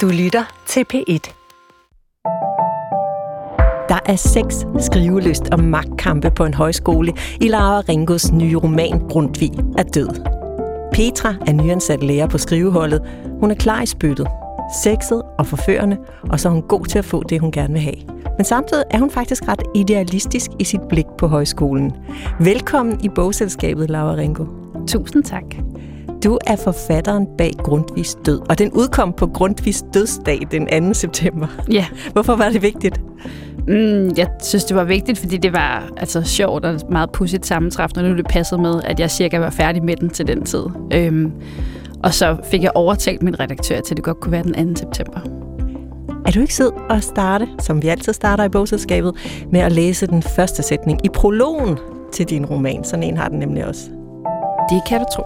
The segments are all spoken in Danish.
Du lytter til P1. Der er seks skriveløst og magtkampe på en højskole i Lara Ringos nye roman Grundtvig er død. Petra er nyansat lærer på skriveholdet. Hun er klar i spyttet. Sexet og forførende, og så er hun god til at få det, hun gerne vil have. Men samtidig er hun faktisk ret idealistisk i sit blik på højskolen. Velkommen i bogselskabet, Laura Ringo. Tusind tak. Du er forfatteren bag Grundtvigs død, og den udkom på Grundtvigs dødsdag den 2. september. Ja. Hvorfor var det vigtigt? Mm, jeg synes, det var vigtigt, fordi det var altså, sjovt og meget pudsigt sammentræf, når det passede med, at jeg cirka var færdig med den til den tid. Øhm, og så fik jeg overtalt min redaktør til, at det godt kunne være den 2. september. Er du ikke sød at starte, som vi altid starter i bogselskabet, med at læse den første sætning i prologen til din roman? Sådan en har den nemlig også. Det kan du tro.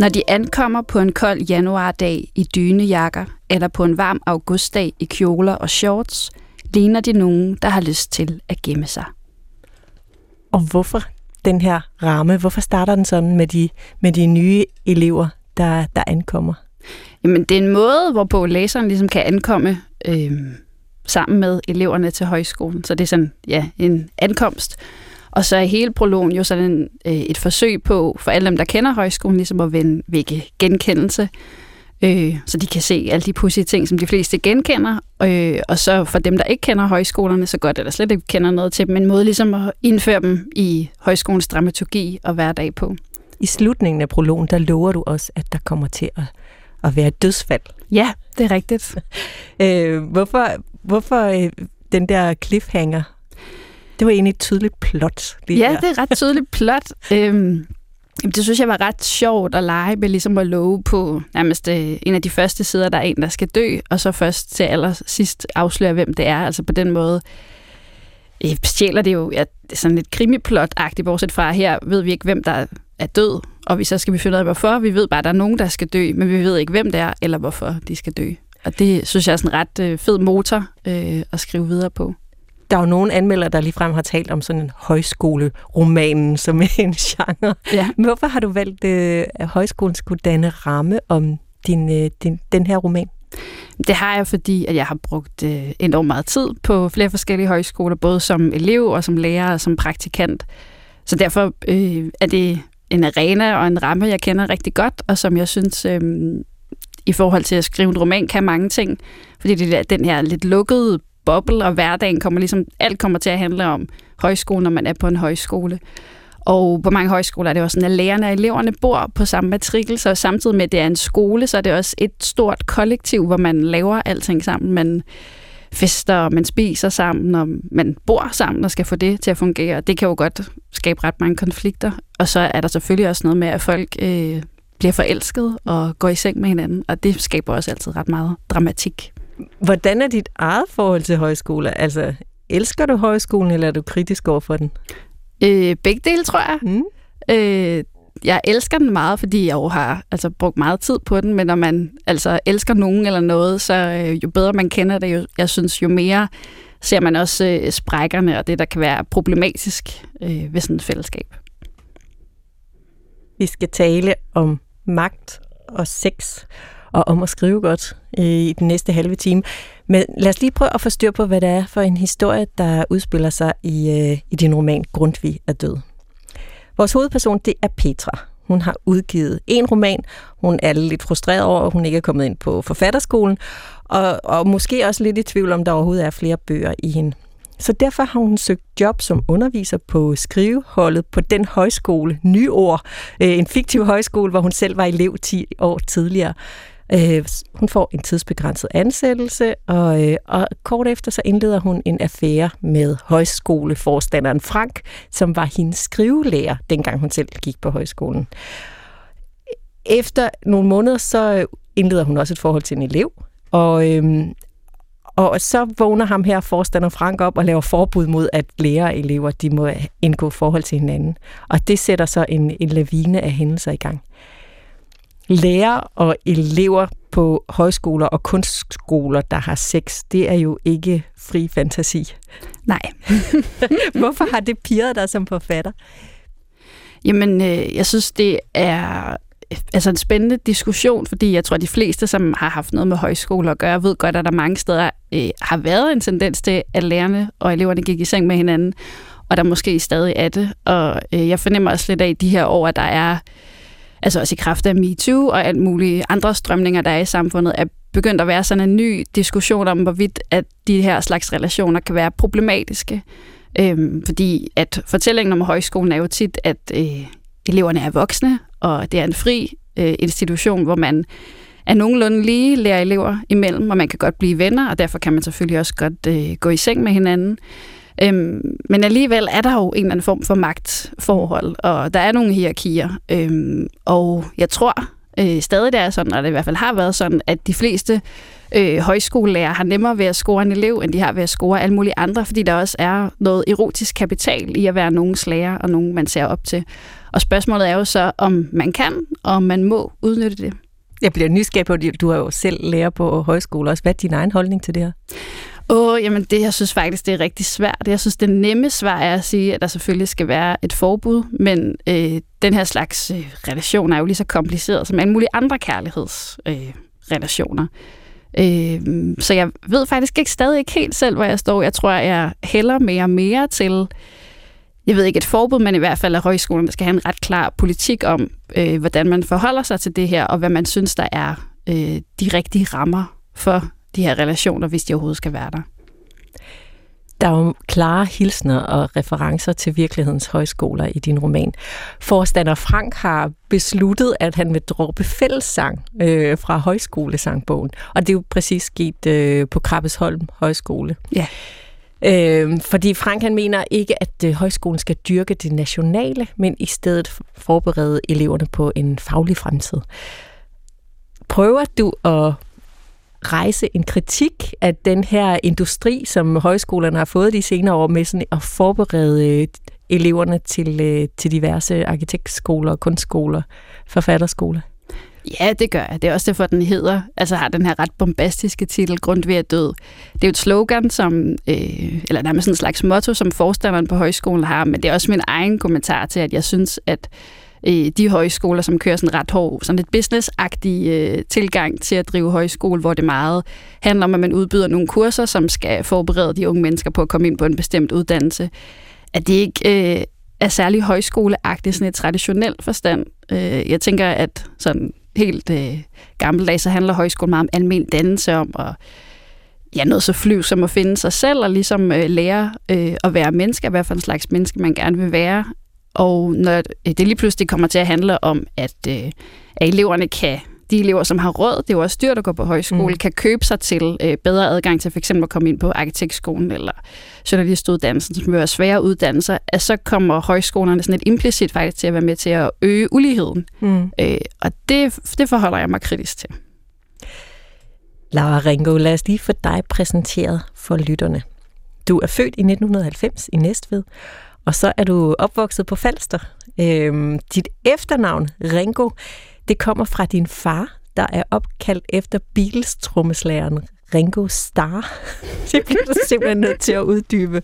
Når de ankommer på en kold januardag i dynejakker, eller på en varm augustdag i kjoler og shorts, ligner de nogen, der har lyst til at gemme sig. Og hvorfor den her ramme? Hvorfor starter den sådan med de, med de nye elever, der, der ankommer? Jamen, det er en måde, hvorpå læseren ligesom kan ankomme øh, sammen med eleverne til højskolen. Så det er sådan, ja, en ankomst. Og så er hele prologen jo sådan øh, et forsøg på, for alle dem, der kender højskolen, ligesom at vende, vække genkendelse, øh, så de kan se alle de pudsige ting, som de fleste genkender. Øh, og så for dem, der ikke kender højskolerne så godt, eller slet ikke kender noget til dem, en måde ligesom at indføre dem i højskolens dramaturgi og hverdag på. I slutningen af prologen, der lover du også, at der kommer til at, at være dødsfald. Ja, det er rigtigt. øh, hvorfor hvorfor øh, den der cliffhanger? Det var egentlig et tydeligt plot. Lige ja, her. det er et ret tydeligt plot. øhm, det synes jeg var ret sjovt at lege med ligesom at love på nærmest øh, en af de første sider, der er en, der skal dø, og så først til allersidst afsløre, hvem det er. Altså på den måde øh, stjæler det jo ja, det er sådan lidt krimiplot-agtigt, bortset fra her ved vi ikke, hvem der er død, og vi så skal vi finde ud af, hvorfor. Vi ved bare, at der er nogen, der skal dø, men vi ved ikke, hvem det er, eller hvorfor de skal dø. Og det synes jeg er sådan en ret øh, fed motor øh, at skrive videre på. Der er jo nogle anmeldere, der ligefrem har talt om sådan en højskoleromanen som en genre. Ja. Men hvorfor har du valgt, øh, at højskolen skulle danne ramme om din, øh, din, den her roman? Det har jeg, fordi at jeg har brugt øh, enormt meget tid på flere forskellige højskoler, både som elev og som lærer og som praktikant. Så derfor øh, er det en arena og en ramme, jeg kender rigtig godt, og som jeg synes, øh, i forhold til at skrive en roman, kan mange ting. Fordi det er den her lidt lukkede boble, og hverdagen kommer ligesom, alt kommer til at handle om højskole, når man er på en højskole. Og på mange højskoler er det også sådan, at lærerne og eleverne bor på samme matrikel, så samtidig med, at det er en skole, så er det også et stort kollektiv, hvor man laver alting sammen. Man fester, og man spiser sammen, og man bor sammen og skal få det til at fungere. Det kan jo godt skabe ret mange konflikter. Og så er der selvfølgelig også noget med, at folk øh, bliver forelsket og går i seng med hinanden, og det skaber også altid ret meget dramatik. Hvordan er dit eget forhold til højskole? Altså, elsker du højskolen, eller er du kritisk over for den? Øh, begge dele, tror jeg. Mm. Øh, jeg elsker den meget, fordi jeg jo har altså, brugt meget tid på den, men når man altså, elsker nogen eller noget, så øh, jo bedre man kender det, jo, jeg synes, jo mere ser man også øh, sprækkerne og det, der kan være problematisk øh, ved sådan et fællesskab. Vi skal tale om magt og sex og om at skrive godt øh, i den næste halve time. Men lad os lige prøve at få styr på, hvad det er for en historie, der udspiller sig i, øh, i din roman Grundtvig er død. Vores hovedperson, det er Petra. Hun har udgivet en roman. Hun er lidt frustreret over, at hun ikke er kommet ind på forfatterskolen, og, og måske også lidt i tvivl om, der overhovedet er flere bøger i hende. Så derfor har hun søgt job som underviser på skriveholdet på den højskole, Nyord, øh, en fiktiv højskole, hvor hun selv var elev 10 år tidligere. Øh, hun får en tidsbegrænset ansættelse, og, øh, og kort efter så indleder hun en affære med højskoleforstanderen Frank, som var hendes skrivelærer, dengang hun selv gik på højskolen. Efter nogle måneder, så øh, indleder hun også et forhold til en elev, og, øhm, og så vågner ham her, forstander Frank, op og laver forbud mod, at lærere og elever de må indgå forhold til hinanden. Og det sætter så en, en lavine af hændelser i gang lærere og elever på højskoler og kunstskoler, der har sex, det er jo ikke fri fantasi. Nej. Hvorfor har det pirret dig som forfatter? Jamen, øh, jeg synes, det er altså en spændende diskussion, fordi jeg tror, at de fleste, som har haft noget med højskole at gøre, ved godt, at der mange steder øh, har været en tendens til, at lærerne og eleverne gik i seng med hinanden, og der måske stadig er det. Og øh, jeg fornemmer også lidt af de her år, at der er, altså også i kraft af MeToo og alt mulige andre strømninger, der er i samfundet, er begyndt at være sådan en ny diskussion om, hvorvidt at de her slags relationer kan være problematiske. Øhm, fordi at fortællingen om højskolen er jo tit, at øh, eleverne er voksne, og det er en fri øh, institution, hvor man er nogenlunde lige lærer elever imellem, og man kan godt blive venner, og derfor kan man selvfølgelig også godt øh, gå i seng med hinanden. Øhm, men alligevel er der jo en eller anden form for magtforhold, og der er nogle hierarkier. Øhm, og jeg tror øh, stadig, det er sådan, og det i hvert fald har været sådan, at de fleste øh, højskolelærer har nemmere ved at score en elev, end de har ved at score alle mulige andre, fordi der også er noget erotisk kapital i at være nogens lærer, og nogen man ser op til. Og spørgsmålet er jo så, om man kan, og om man må udnytte det. Jeg bliver nysgerrig på, at du har jo selv lærer på højskole også. Hvad er din egen holdning til det her? Åh, oh, jamen det, jeg synes faktisk, det er rigtig svært. Jeg synes, det nemme svar er at sige, at der selvfølgelig skal være et forbud, men øh, den her slags øh, relation er jo lige så kompliceret som alle mulige andre kærlighedsrelationer. Øh, Øh, så jeg ved faktisk ikke stadig ikke helt selv, hvor jeg står. Jeg tror, jeg hælder mere og mere til, jeg ved ikke et forbud, men i hvert fald at højskolen skal have en ret klar politik om, øh, hvordan man forholder sig til det her, og hvad man synes, der er øh, de rigtige rammer for de her relationer, hvis de overhovedet skal være der. Der er jo klare hilsner og referencer til virkelighedens højskoler i din roman. Forstander Frank har besluttet, at han vil droppe fællessang øh, fra højskolesangbogen. Og det er jo præcis sket øh, på Krabbesholm Højskole. Ja. Øh, fordi Frank han mener ikke, at øh, højskolen skal dyrke det nationale, men i stedet forberede eleverne på en faglig fremtid. Prøver du at rejse en kritik af den her industri, som højskolerne har fået de senere år med sådan at forberede øh, eleverne til, øh, til diverse arkitektskoler, kunstskoler, forfatterskoler? Ja, det gør jeg. Det er også derfor, den hedder, altså har den her ret bombastiske titel, Grundtvig er død. Det er jo et slogan, som, øh, eller nærmest sådan en slags motto, som forstanderen på højskolen har, men det er også min egen kommentar til, at jeg synes, at øh, de højskoler, som kører sådan ret hård, sådan lidt businessagtig øh, tilgang til at drive højskole, hvor det meget handler om, at man udbyder nogle kurser, som skal forberede de unge mennesker på at komme ind på en bestemt uddannelse. At det ikke øh, er særlig højskoleagtigt, sådan et traditionelt forstand. Øh, jeg tænker, at sådan helt øh, gammeldags, så handler højskole meget om almen dannelse, om at ja, noget så flyv som at finde sig selv, og ligesom øh, lære øh, at være menneske, hvad for en slags menneske man gerne vil være. Og når det lige pludselig kommer til at handle om, at, øh, at eleverne kan de elever, som har råd, det er jo også dyrt at gå på højskole, mm. kan købe sig til øh, bedre adgang til f.eks. at komme ind på arkitektskolen eller journalistuddannelsen, som vil være svære uddannelser, at så kommer højskolerne sådan et implicit faktisk til at være med til at øge uligheden. Mm. Øh, og det, det forholder jeg mig kritisk til. Laura Ringo, lad os lige få dig præsenteret for lytterne. Du er født i 1990 i Næstved, og så er du opvokset på Falster. Øhm, dit efternavn, Ringo, det kommer fra din far, der er opkaldt efter Beatles trommeslageren Ringo Starr. det bliver du simpelthen nødt til at uddybe.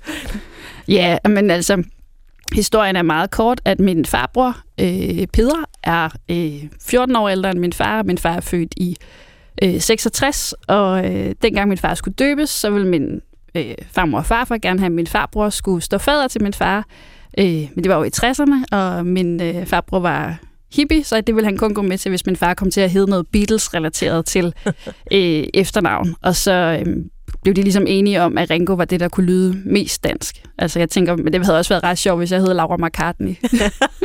Ja, men altså, historien er meget kort, at min farbror, øh, Peder, er øh, 14 år ældre end min far. Min far er født i øh, 66, og øh, dengang min far skulle døbes, så ville min øh, farmor og farfar gerne have, at min farbror skulle stå fader til min far. Øh, men det var jo i 60'erne, og min øh, farbror var hippie, så det ville han kun gå med til, hvis min far kom til at hedde noget Beatles-relateret til øh, efternavn. Og så øh, blev de ligesom enige om, at Ringo var det, der kunne lyde mest dansk. Altså jeg tænker, men det havde også været ret sjovt, hvis jeg hed Laura McCartney.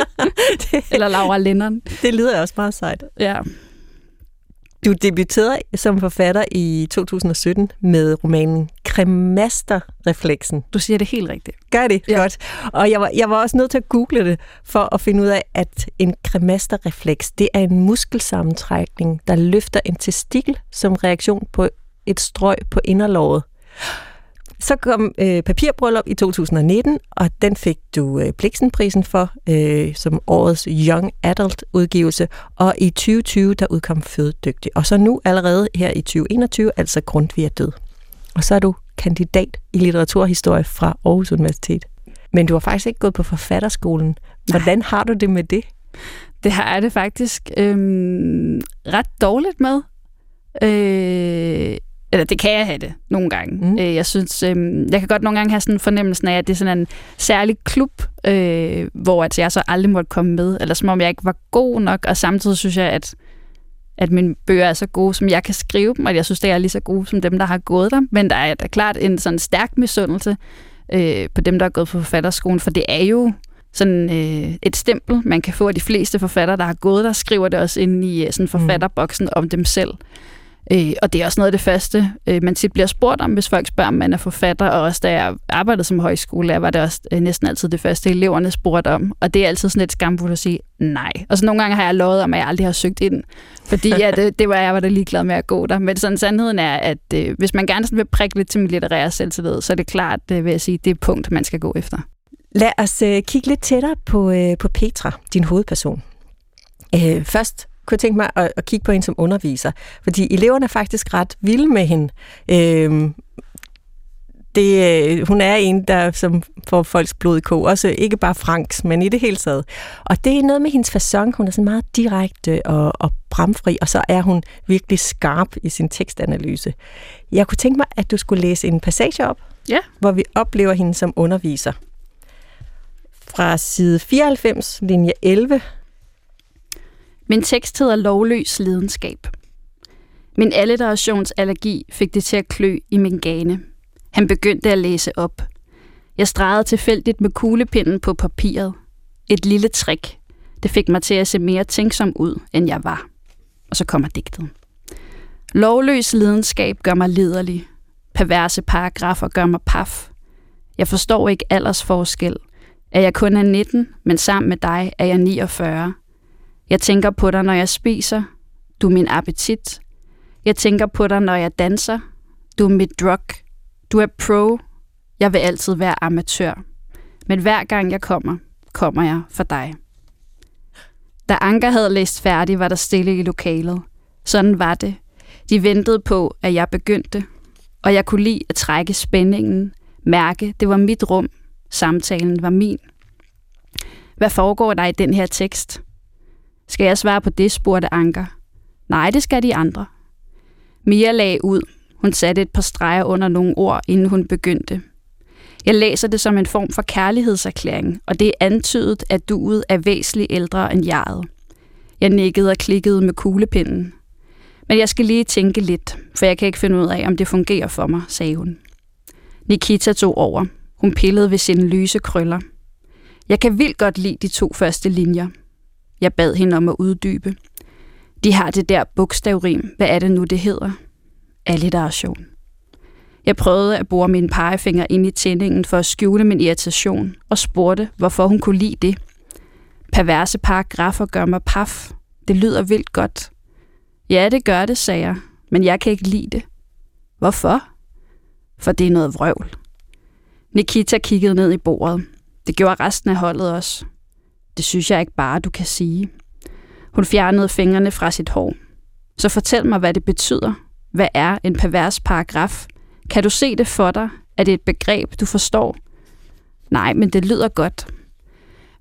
Eller Laura Lennon. Det lyder også meget sejt. Ja. Du debuterede som forfatter i 2017 med romanen Kremasterrefleksen. Du siger det helt rigtigt. Gør det? Ja. Godt. Og jeg var, jeg var også nødt til at google det, for at finde ud af, at en kremasterrefleks, det er en muskelsammentrækning, der løfter en testikel som reaktion på et strøg på inderlåret. Så kom øh, Papirbryllup i 2019, og den fik du øh, Blixenprisen for øh, som årets Young Adult udgivelse, og i 2020 der udkom Fødedygtig. Og så nu allerede her i 2021, altså Grundtvig er død. Og så er du kandidat i litteraturhistorie fra Aarhus Universitet. Men du har faktisk ikke gået på forfatterskolen. Hvordan har du det med det? Det har jeg det faktisk øhm, ret dårligt med. Øh, eller det kan jeg have det nogle gange. Mm. Øh, jeg synes, øh, jeg kan godt nogle gange have sådan en fornemmelse af, at det er sådan en særlig klub, øh, hvor at jeg så aldrig måtte komme med, eller som om jeg ikke var god nok, og samtidig synes jeg, at at mine bøger er så gode, som jeg kan skrive dem, og jeg synes, det er lige så gode som dem, der har gået der. Men der er da klart en sådan stærk misundelse øh, på dem, der har gået på forfatterskolen, for det er jo sådan øh, et stempel, man kan få af de fleste forfattere, der har gået der, skriver det også ind i øh, sådan forfatterboksen om dem selv. Øh, og det er også noget af det første, øh, man tit bliver spurgt om, hvis folk spørger, om man er forfatter. Og også da jeg arbejdede som højskolelærer, var det også øh, næsten altid det første, eleverne spurgte om. Og det er altid sådan lidt skamfuldt at sige nej. Og så nogle gange har jeg lovet om, at jeg aldrig har søgt ind. Fordi ja, det, det var jeg var da ligeglad med at gå der. Men sådan sandheden er, at øh, hvis man gerne vil prikke lidt til min litterære selvtillid, så er det klart, øh, vil jeg sige, det er punkt, man skal gå efter. Lad os øh, kigge lidt tættere på, øh, på Petra, din hovedperson. Øh, først kunne tænke mig at, at kigge på hende som underviser, fordi eleverne er faktisk ret vilde med hende. Øh, det, hun er en, der som får folks blod i kog. Også ikke bare Franks, men i det hele taget. Og det er noget med hendes fasong. Hun er sådan meget direkte og, og bramfri, og så er hun virkelig skarp i sin tekstanalyse. Jeg kunne tænke mig, at du skulle læse en passage op, ja. hvor vi oplever hende som underviser. Fra side 94, linje 11, min tekst hedder Lovløs lidenskab. Min alliterationsallergi fik det til at klø i min gane. Han begyndte at læse op. Jeg stregede tilfældigt med kuglepinden på papiret. Et lille trick. Det fik mig til at se mere tænksom ud, end jeg var. Og så kommer digtet. Lovløs lidenskab gør mig liderlig. Perverse paragrafer gør mig paf. Jeg forstår ikke aldersforskel. At jeg kun er 19, men sammen med dig er jeg 49. Jeg tænker på dig, når jeg spiser. Du er min appetit. Jeg tænker på dig, når jeg danser. Du er mit drug. Du er pro. Jeg vil altid være amatør. Men hver gang jeg kommer, kommer jeg for dig. Da Anker havde læst færdig, var der stille i lokalet. Sådan var det. De ventede på, at jeg begyndte, og jeg kunne lide at trække spændingen, mærke, det var mit rum, samtalen var min. Hvad foregår der i den her tekst? Skal jeg svare på det, spurgte Anker. Nej, det skal de andre. Mia lagde ud. Hun satte et par streger under nogle ord, inden hun begyndte. Jeg læser det som en form for kærlighedserklæring, og det er antydet, at duet er væsentligt ældre end jeget. Jeg nikkede og klikkede med kuglepinden. Men jeg skal lige tænke lidt, for jeg kan ikke finde ud af, om det fungerer for mig, sagde hun. Nikita tog over. Hun pillede ved sine lyse krøller. Jeg kan vildt godt lide de to første linjer. Jeg bad hende om at uddybe. De har det der bogstavrim. Hvad er det nu, det hedder? Alliteration. Jeg prøvede at bore min pegefinger ind i tændingen for at skjule min irritation, og spurgte, hvorfor hun kunne lide det. Perverse paragrafer gør mig paf. Det lyder vildt godt. Ja, det gør det, sagde jeg, men jeg kan ikke lide det. Hvorfor? For det er noget vrøvl. Nikita kiggede ned i bordet. Det gjorde resten af holdet også. Det synes jeg ikke bare, du kan sige. Hun fjernede fingrene fra sit hår. Så fortæl mig, hvad det betyder. Hvad er en pervers paragraf? Kan du se det for dig? Er det et begreb, du forstår? Nej, men det lyder godt.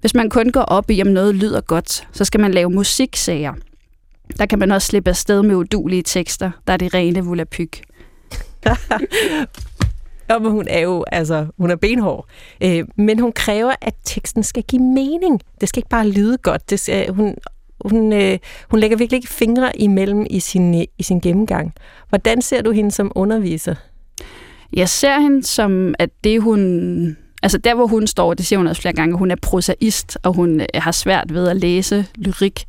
Hvis man kun går op i, om noget lyder godt, så skal man lave musiksager. Der kan man også slippe afsted med udulige tekster, der er det rene volapyk. Ja, men hun er jo, altså, hun er benhård. Øh, men hun kræver, at teksten skal give mening. Det skal ikke bare lyde godt. Det skal, øh, hun, hun, øh, hun lægger virkelig ikke fingre imellem i sin, øh, i sin gennemgang. Hvordan ser du hende som underviser? Jeg ser hende som, at det hun... Altså der, hvor hun står, det siger hun også flere gange, hun er prosaist, og hun øh, har svært ved at læse lyrik.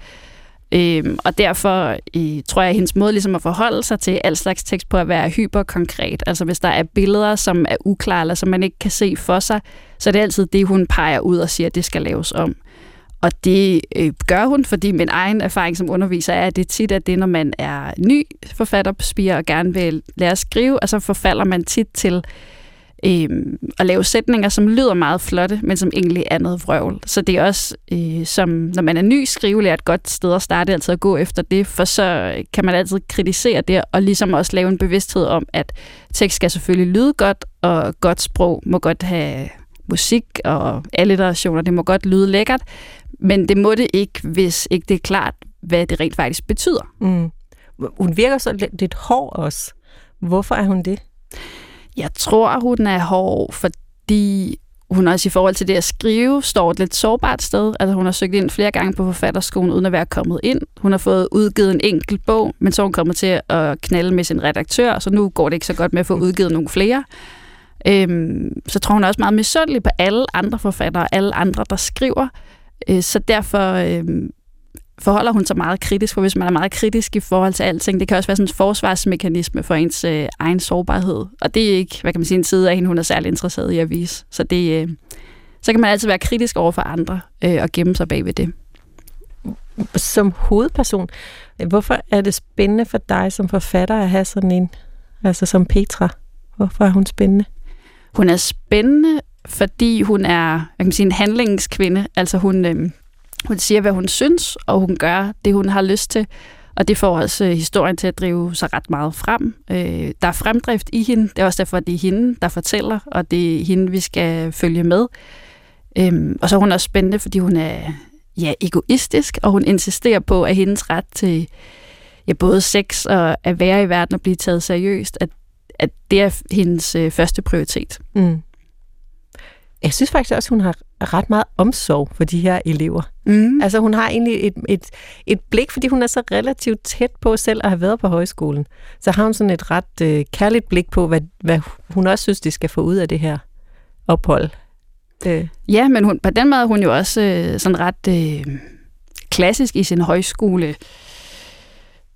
Øhm, og derfor øh, tror jeg, at hendes måde ligesom at forholde sig til al slags tekst på at være hyperkonkret. Altså hvis der er billeder, som er uklare, eller som man ikke kan se for sig, så er det altid det, hun peger ud og siger, at det skal laves om. Og det øh, gør hun, fordi min egen erfaring som underviser er, at det tit er det, når man er ny forfatter på Spire og gerne vil lære at skrive, og så forfalder man tit til øh, at lave sætninger, som lyder meget flotte, men som egentlig er noget vrøvl. Så det er også, øh, som når man er ny skrivelærer, et godt sted at starte altid at gå efter det, for så kan man altid kritisere det, og ligesom også lave en bevidsthed om, at tekst skal selvfølgelig lyde godt, og godt sprog må godt have musik og alliterationer, det må godt lyde lækkert, men det må det ikke, hvis ikke det er klart, hvad det rent faktisk betyder. Mm. Hun virker så lidt, hård også. Hvorfor er hun det? Jeg tror, hun er hård, fordi hun også i forhold til det at skrive, står et lidt sårbart sted. Altså hun har søgt ind flere gange på forfatterskolen, uden at være kommet ind. Hun har fået udgivet en enkelt bog, men så er hun kommet til at knalde med sin redaktør, så nu går det ikke så godt med at få udgivet nogle flere. Øhm, så tror hun er også meget misundelig på alle andre forfattere, alle andre, der skriver. Øh, så derfor øhm, forholder hun sig meget kritisk, for hvis man er meget kritisk i forhold til alting, det kan også være sådan en forsvarsmekanisme for ens øh, egen sårbarhed. Og det er ikke, hvad kan man sige, en side af hende, hun er særlig interesseret i at vise. Så, det, øh, så kan man altid være kritisk over for andre øh, og gemme sig bag ved det. Som hovedperson, hvorfor er det spændende for dig som forfatter at have sådan en, altså som Petra? Hvorfor er hun spændende? Hun er spændende, fordi hun er jeg kan sige, en handlingskvinde. Altså hun, øh, hun siger, hvad hun synes, og hun gør det, hun har lyst til. Og det får også øh, historien til at drive sig ret meget frem. Øh, der er fremdrift i hende. Det er også derfor, at det er hende, der fortæller, og det er hende, vi skal følge med. Øh, og så er hun også spændende, fordi hun er ja, egoistisk, og hun insisterer på, at hendes ret til ja, både sex og at være i verden og blive taget seriøst, at, at det er hendes øh, første prioritet. Mm. Jeg synes faktisk også, hun har ret meget omsorg for de her elever. Mm. Altså hun har egentlig et, et, et blik, fordi hun er så relativt tæt på selv at have været på højskolen. Så har hun sådan et ret øh, kærligt blik på, hvad, hvad hun også synes, de skal få ud af det her ophold. Øh. Ja, men hun, på den måde er hun jo også øh, sådan ret øh, klassisk i sin højskole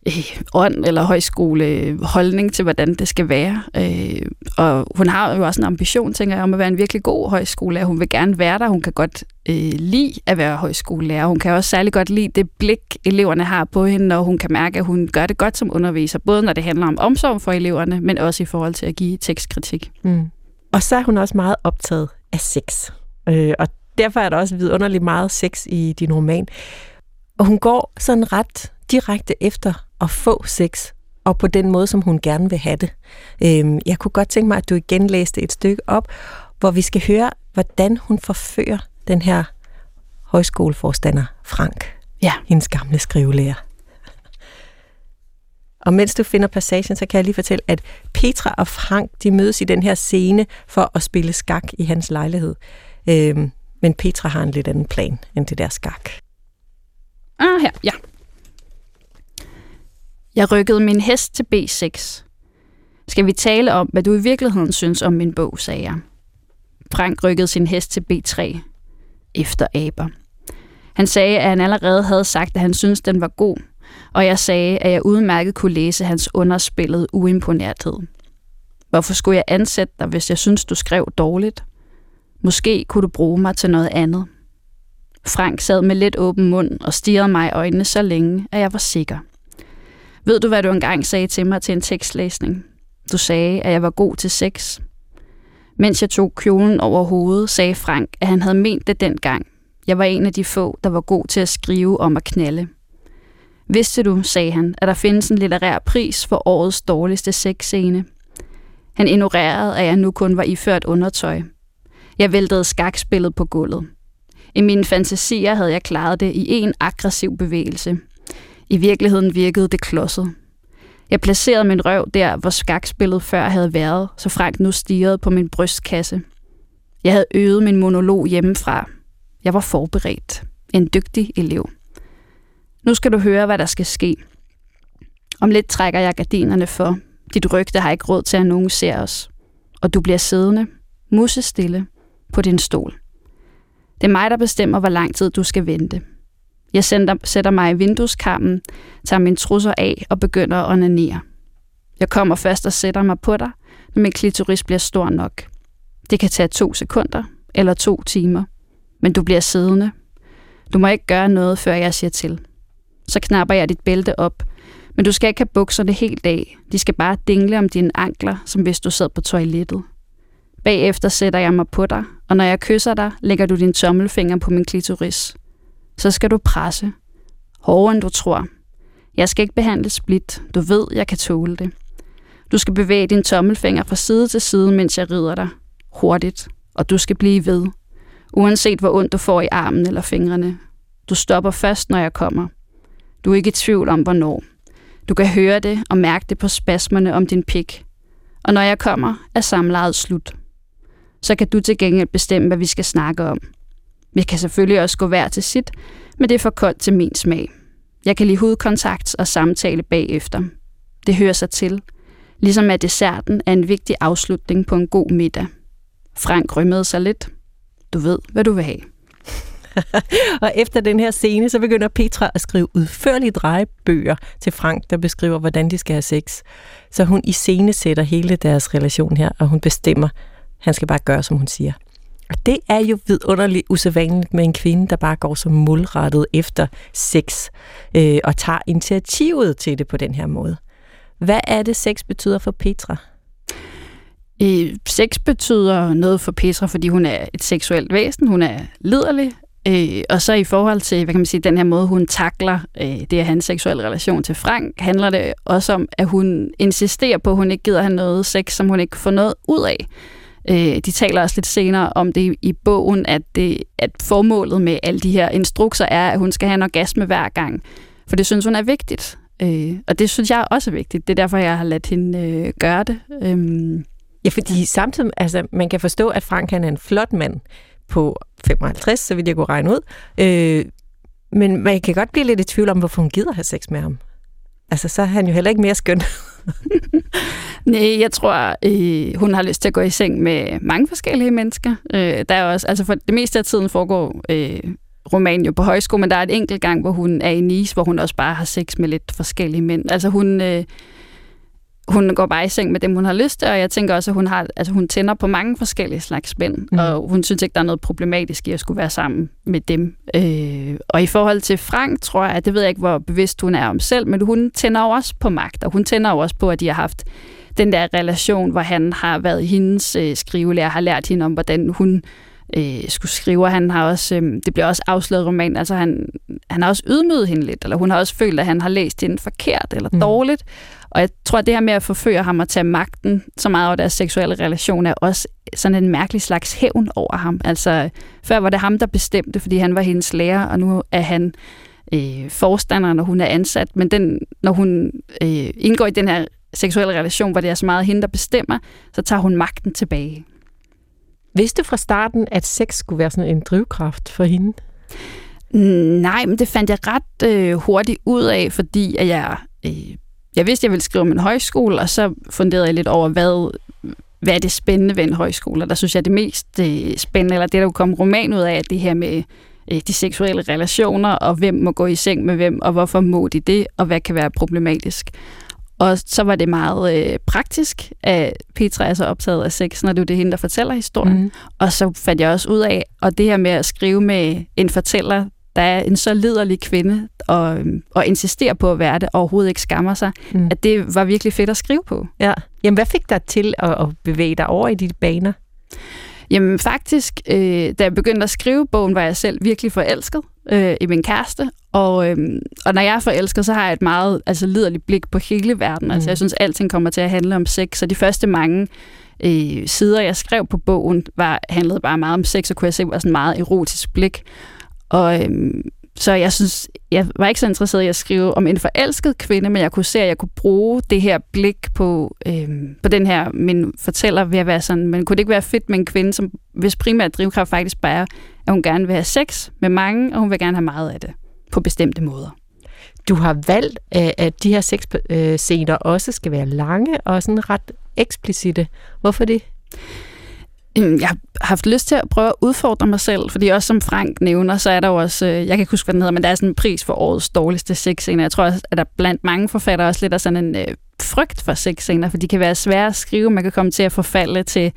øh, ånd eller højskole øh, holdning til, hvordan det skal være. Øh, og hun har jo også en ambition, tænker jeg, om at være en virkelig god højskolelærer. Hun vil gerne være der. Hun kan godt øh, lide at være højskolelærer. Hun kan også særlig godt lide det blik, eleverne har på hende, når hun kan mærke, at hun gør det godt som underviser. Både når det handler om omsorg for eleverne, men også i forhold til at give tekstkritik. Mm. Og så er hun også meget optaget af sex. Øh, og derfor er der også vidunderligt meget sex i din roman. Og hun går sådan ret direkte efter at få sex, og på den måde, som hun gerne vil have det. Øhm, jeg kunne godt tænke mig, at du igen læste et stykke op, hvor vi skal høre, hvordan hun forfører den her højskoleforstander Frank, ja. hendes gamle skrivelærer. Og mens du finder passagen, så kan jeg lige fortælle, at Petra og Frank, de mødes i den her scene for at spille skak i hans lejlighed. Øhm, men Petra har en lidt anden plan end det der skak. Ah, her, ja. Jeg rykkede min hest til B6. Skal vi tale om, hvad du i virkeligheden synes om min bog, sagde jeg. Frank rykkede sin hest til B3. Efter aber. Han sagde, at han allerede havde sagt, at han syntes, den var god, og jeg sagde, at jeg udmærket kunne læse hans underspillede uimponerthed. Hvorfor skulle jeg ansætte dig, hvis jeg synes, du skrev dårligt? Måske kunne du bruge mig til noget andet. Frank sad med lidt åben mund og stirrede mig i øjnene så længe, at jeg var sikker. Ved du, hvad du engang sagde til mig til en tekstlæsning? Du sagde, at jeg var god til sex. Mens jeg tog kjolen over hovedet, sagde Frank, at han havde ment det dengang. Jeg var en af de få, der var god til at skrive om at knalde. Vidste du, sagde han, at der findes en litterær pris for årets dårligste sexscene? Han ignorerede, at jeg nu kun var iført undertøj. Jeg væltede skakspillet på gulvet. I mine fantasier havde jeg klaret det i en aggressiv bevægelse – i virkeligheden virkede det klodset. Jeg placerede min røv der, hvor skakspillet før havde været, så Frank nu stirrede på min brystkasse. Jeg havde øvet min monolog hjemmefra. Jeg var forberedt. En dygtig elev. Nu skal du høre, hvad der skal ske. Om lidt trækker jeg gardinerne for. Dit rygte har ikke råd til, at nogen ser os. Og du bliver siddende, musestille, på din stol. Det er mig, der bestemmer, hvor lang tid du skal vente. Jeg sender, sætter mig i vindueskarmen, tager min trusser af og begynder at onanere. Jeg kommer først og sætter mig på dig, når min klitoris bliver stor nok. Det kan tage to sekunder eller to timer, men du bliver siddende. Du må ikke gøre noget, før jeg siger til. Så knapper jeg dit bælte op, men du skal ikke have bukserne helt af. De skal bare dingle om dine ankler, som hvis du sad på toilettet. Bagefter sætter jeg mig på dig, og når jeg kysser dig, lægger du din tommelfinger på min klitoris så skal du presse. Hårdere end du tror. Jeg skal ikke behandle split. Du ved, jeg kan tåle det. Du skal bevæge din tommelfinger fra side til side, mens jeg rider dig. Hurtigt og du skal blive ved. Uanset hvor ondt du får i armen eller fingrene. Du stopper først, når jeg kommer. Du er ikke i tvivl om, hvornår. Du kan høre det og mærke det på spasmerne om din pik. Og når jeg kommer, er samlejet slut. Så kan du til gengæld bestemme, hvad vi skal snakke om. Vi kan selvfølgelig også gå hver til sit, men det er for koldt til min smag. Jeg kan lide hudkontakt og samtale bagefter. Det hører sig til. Ligesom at desserten er en vigtig afslutning på en god middag. Frank rømmede sig lidt. Du ved, hvad du vil have. og efter den her scene, så begynder Petra at skrive udførlige drejebøger til Frank, der beskriver, hvordan de skal have sex. Så hun i scene sætter hele deres relation her, og hun bestemmer, han skal bare gøre, som hun siger. Og det er jo vidunderligt usædvanligt med en kvinde, der bare går så målrettet efter sex øh, og tager initiativet til det på den her måde. Hvad er det, sex betyder for Petra? Øh, sex betyder noget for Petra, fordi hun er et seksuelt væsen. Hun er liderlig. Øh, og så i forhold til, hvad kan man sige, den her måde, hun takler øh, det at have en seksuel relation til Frank, handler det også om, at hun insisterer på, at hun ikke gider have noget sex, som hun ikke får noget ud af. Øh, de taler også lidt senere om det i bogen, at, det, at formålet med alle de her instrukser er, at hun skal have en orgasme hver gang. For det synes hun er vigtigt. Øh, og det synes jeg også er vigtigt. Det er derfor, jeg har ladet hende øh, gøre det. Øh, Ja, fordi samtidig, altså, man kan forstå, at Frank han er en flot mand på 55, så vil jeg kunne regne ud. Øh, men man kan godt blive lidt i tvivl om, hvorfor hun gider have sex med ham. Altså, så er han jo heller ikke mere skøn. Nej, jeg tror, øh, hun har lyst til at gå i seng med mange forskellige mennesker. Øh, der er også, altså for det meste af tiden foregår øh, romanen jo på højskole, men der er et enkelt gang, hvor hun er i Nice, hvor hun også bare har sex med lidt forskellige mænd. Altså hun... Øh, hun går bare i seng med dem, hun har lyst til, og jeg tænker også, at hun, har, altså, hun tænder på mange forskellige slags mænd, mm. og hun synes ikke, der er noget problematisk i at skulle være sammen med dem. Øh, og i forhold til Frank, tror jeg, at det ved jeg ikke, hvor bevidst hun er om selv, men hun tænder også på magt, og hun tænder også på, at de har haft den der relation, hvor han har været hendes øh, skrivelærer, har lært hende om, hvordan hun øh, skulle skrive, og han har også, øh, det bliver også afsløret roman, altså han, han har også ydmyget hende lidt, eller hun har også følt, at han har læst hende forkert eller mm. dårligt, og jeg tror, at det her med at forføre ham og tage magten så meget over deres seksuelle relation, er også sådan en mærkelig slags hævn over ham. Altså, før var det ham, der bestemte, fordi han var hendes lærer, og nu er han øh, forstander, når hun er ansat. Men den, når hun øh, indgår i den her seksuelle relation, hvor det er så meget hende, der bestemmer, så tager hun magten tilbage. Vidste du fra starten, at sex skulle være sådan en drivkraft for hende? Nej, men det fandt jeg ret øh, hurtigt ud af, fordi at jeg øh, jeg vidste, jeg ville skrive om en højskole, og så funderede jeg lidt over, hvad, hvad er det spændende ved en højskole. Og der synes jeg, det mest øh, spændende, eller det, der kunne komme roman ud af, er det her med øh, de seksuelle relationer, og hvem må gå i seng med hvem, og hvorfor må de det, og hvad kan være problematisk. Og så var det meget øh, praktisk, at Petra er så optaget af sex, når det er det hende, der fortæller historien. Mm. Og så fandt jeg også ud af, og det her med at skrive med en fortæller, der er en så liderlig kvinde, og, og insistere på at være det, og overhovedet ikke skammer sig, mm. at det var virkelig fedt at skrive på. Ja. Jamen, hvad fik dig til at, at bevæge dig over i de baner? Jamen faktisk, øh, da jeg begyndte at skrive bogen, var jeg selv virkelig forelsket øh, i min kæreste. Og, øh, og når jeg er forelsket, så har jeg et meget altså, liderligt blik på hele verden. Mm. Altså jeg synes, alting kommer til at handle om sex. Så de første mange øh, sider, jeg skrev på bogen, var, handlede bare meget om sex, og kunne jeg se var sådan meget erotisk blik. Og øhm, så jeg synes, jeg var ikke så interesseret i at skrive om en forelsket kvinde, men jeg kunne se, at jeg kunne bruge det her blik på, øh, på den her, min fortæller ved at være sådan, men kunne det ikke være fedt med en kvinde, som hvis primært drivkraft faktisk bare er, at hun gerne vil have sex med mange, og hun vil gerne have meget af det på bestemte måder. Du har valgt, at de her sexscener øh, også skal være lange og sådan ret eksplicite. Hvorfor det? Øhm, jeg har haft lyst til at prøve at udfordre mig selv, fordi også som Frank nævner, så er der jo også, øh, jeg kan ikke huske, hvad den hedder, men der er sådan en pris for årets dårligste sexscener. Jeg tror også, at der blandt mange forfattere også lidt af sådan en øh, frygt for sexscener, for de kan være svære at skrive, man kan komme til at forfalde til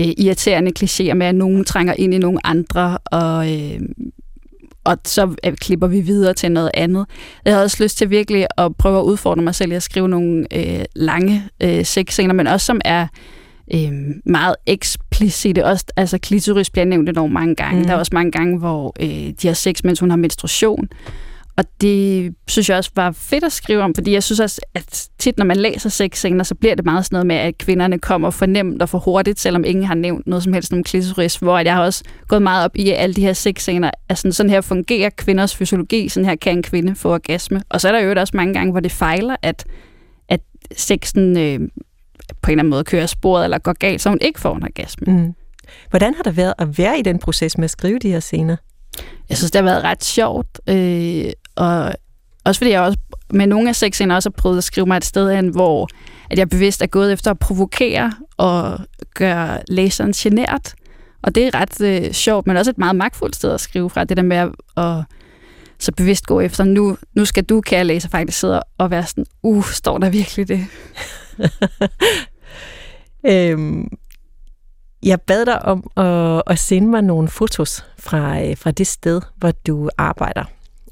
øh, irriterende klichéer med, at nogen trænger ind i nogle andre, og, øh, og så øh, klipper vi videre til noget andet. Jeg havde også lyst til virkelig at prøve at udfordre mig selv i at skrive nogle øh, lange øh, sexscener, men også som er øh, meget eksplicite. Også, altså klitoris bliver nævnt enormt mange gange. Mm. Der er også mange gange, hvor øh, de har sex, mens hun har menstruation. og det synes jeg også var fedt at skrive om, fordi jeg synes også, at tit når man læser sexscener, så bliver det meget sådan noget med, at kvinderne kommer for nemt og for hurtigt, selvom ingen har nævnt noget som helst om klitoris, hvor jeg har også gået meget op i, at alle de her sexscener, at sådan, sådan her fungerer kvinders fysiologi, sådan her kan en kvinde få orgasme. Og så er der jo også mange gange, hvor det fejler, at, at sexen øh, på en eller anden måde kører sporet eller går galt, så hun ikke får en orgasme. Mm. Hvordan har det været at være i den proces med at skrive de her scener? Jeg synes, det har været ret sjovt, øh, og også fordi jeg også med nogle af sexscener også har prøvet at skrive mig et sted hen, hvor at jeg bevidst er gået efter at provokere og gøre læseren genert. Og det er ret øh, sjovt, men også et meget magtfuldt sted at skrive fra. Det der med at, at så bevidst gå efter, nu, nu skal du, kære læser, faktisk sidde og være sådan, uh, står der virkelig det? øhm, jeg bad dig om at, at sende mig nogle fotos fra, øh, fra det sted, hvor du arbejder.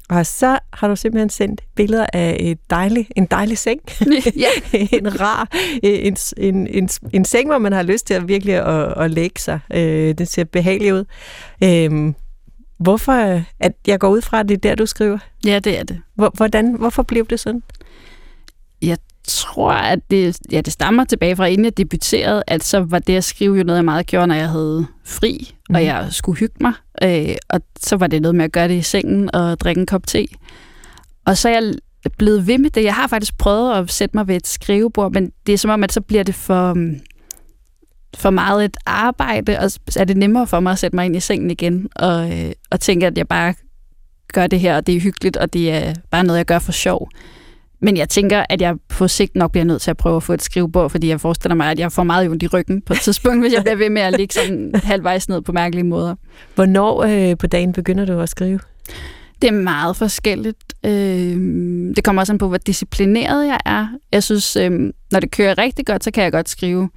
Og så har du simpelthen sendt billeder af et dejlig, en dejlig seng. Ja. en rar, en, en, en, en seng, hvor man har lyst til at virkelig at, at lægge sig. Øh, den ser behagelig ud. Øhm, hvorfor, at jeg går ud fra, at det er der, du skriver? Ja, det er det. Hvordan, hvorfor blev det sådan? Jeg tror, at det, ja, det stammer tilbage fra, inden jeg debuterede, at så var det at skrive jo noget, jeg meget gjorde, når jeg havde fri, mm. og mhm. jeg skulle hygge mig. Øh, og så var det noget med at gøre det i sengen og drikke en kop te. Og så er jeg blevet ved med det. Jeg har faktisk prøvet at sætte mig ved et skrivebord, men det er som om, at så bliver det for, for meget et arbejde, og er det nemmere for mig at sætte mig ind i sengen igen, og, øh, og tænke, at jeg bare gør det her, og det er hyggeligt, og det er bare noget, jeg gør for sjov. Men jeg tænker, at jeg på sigt nok bliver nødt til at prøve at få et skrivebord, fordi jeg forestiller mig, at jeg får meget ondt i ryggen på et tidspunkt, hvis jeg bliver ved med at ligge sådan halvvejs ned på mærkelige måder. Hvornår øh, på dagen begynder du at skrive? Det er meget forskelligt. Øh, det kommer også an på, hvor disciplineret jeg er. Jeg synes, øh, når det kører rigtig godt, så kan jeg godt skrive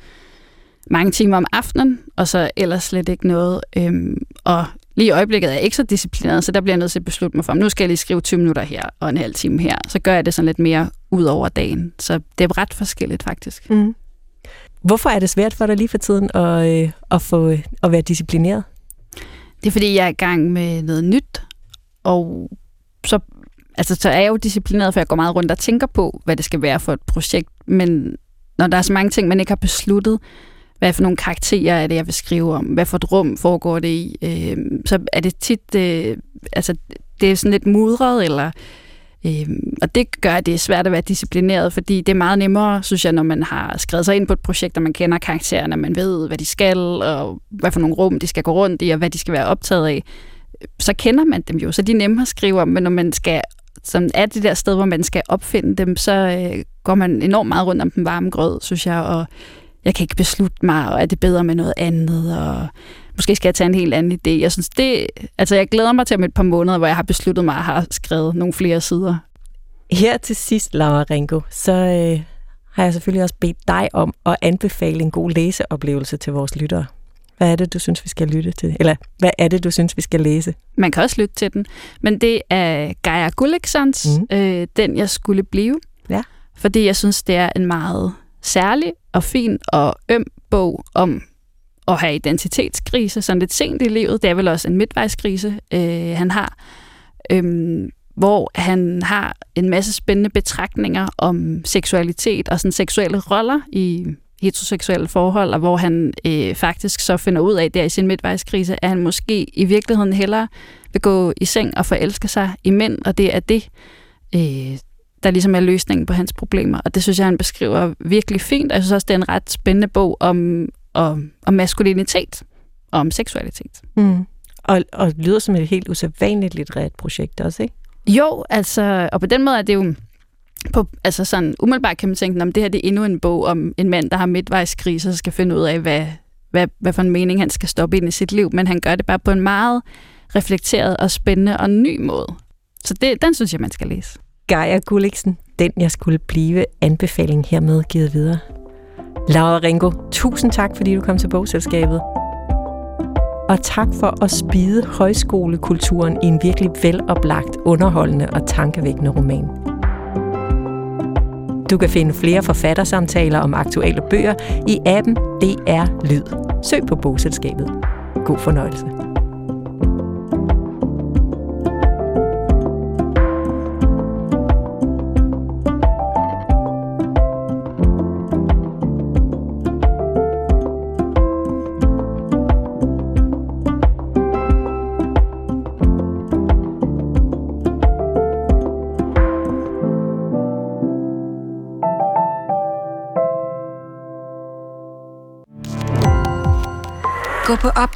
mange timer om aftenen, og så ellers slet ikke noget. Øh, og Lige i øjeblikket er jeg ikke så disciplineret, så der bliver jeg nødt til at beslutte mig for, nu skal jeg lige skrive 20 minutter her og en halv time her. Så gør jeg det sådan lidt mere ud over dagen. Så det er ret forskelligt faktisk. Mm. Hvorfor er det svært for dig lige for tiden at, øh, at, få, at være disciplineret? Det er fordi, jeg er i gang med noget nyt, og så, altså, så er jeg jo disciplineret, for jeg går meget rundt og tænker på, hvad det skal være for et projekt. Men når der er så mange ting, man ikke har besluttet, hvad for nogle karakterer er det, jeg vil skrive om, hvad for et rum foregår det i, øh, så er det tit, øh, altså det er sådan lidt mudret, eller øh, og det gør, at det er svært at være disciplineret, fordi det er meget nemmere, synes jeg, når man har skrevet sig ind på et projekt, og man kender karaktererne, man ved, hvad de skal, og hvad for nogle rum de skal gå rundt i, og hvad de skal være optaget af, så kender man dem jo, så de er nemmere at skrive om, men når man skal som er det der sted, hvor man skal opfinde dem, så øh, går man enormt meget rundt om den varme grød, synes jeg, og jeg kan ikke beslutte mig, og er det bedre med noget andet, og måske skal jeg tage en helt anden idé. Jeg synes, det, altså jeg glæder mig til om et par måneder, hvor jeg har besluttet mig at have skrevet nogle flere sider. Her til sidst, Laura Ringo, så øh, har jeg selvfølgelig også bedt dig om at anbefale en god læseoplevelse til vores lyttere. Hvad er det, du synes, vi skal lytte til? Eller hvad er det, du synes, vi skal læse? Man kan også lytte til den. Men det er Geir Gulliksons, mm. øh, Den jeg skulle blive. Ja. Fordi jeg synes, det er en meget særlig og fin og øm bog om at have identitetskrise, sådan lidt sent i livet. Det er vel også en midtvejskrise, øh, han har, øh, hvor han har en masse spændende betragtninger om seksualitet og sådan seksuelle roller i heteroseksuelle forhold, og hvor han øh, faktisk så finder ud af der i sin midtvejskrise, at han måske i virkeligheden hellere vil gå i seng og forelske sig i mænd, og det er det, øh, der ligesom er løsningen på hans problemer. Og det synes jeg, han beskriver virkelig fint. Jeg synes også, det er en ret spændende bog om, om, om maskulinitet og om seksualitet. Mm. Og, og lyder som et helt usædvanligt litterært projekt også, ikke? Jo, altså, og på den måde er det jo på, altså sådan, umiddelbart kan man tænke, om det her det er endnu en bog om en mand, der har midtvejskrise og skal finde ud af, hvad, hvad, hvad for en mening han skal stoppe ind i sit liv, men han gør det bare på en meget reflekteret og spændende og ny måde. Så det, den synes jeg, man skal læse. Geir Gulliksen, den jeg skulle blive, anbefaling hermed givet videre. Laura Ringo, tusind tak, fordi du kom til bogselskabet. Og tak for at spide højskolekulturen i en virkelig veloplagt, underholdende og tankevækkende roman. Du kan finde flere forfattersamtaler om aktuelle bøger i appen DR Lyd. Søg på bogselskabet. God fornøjelse.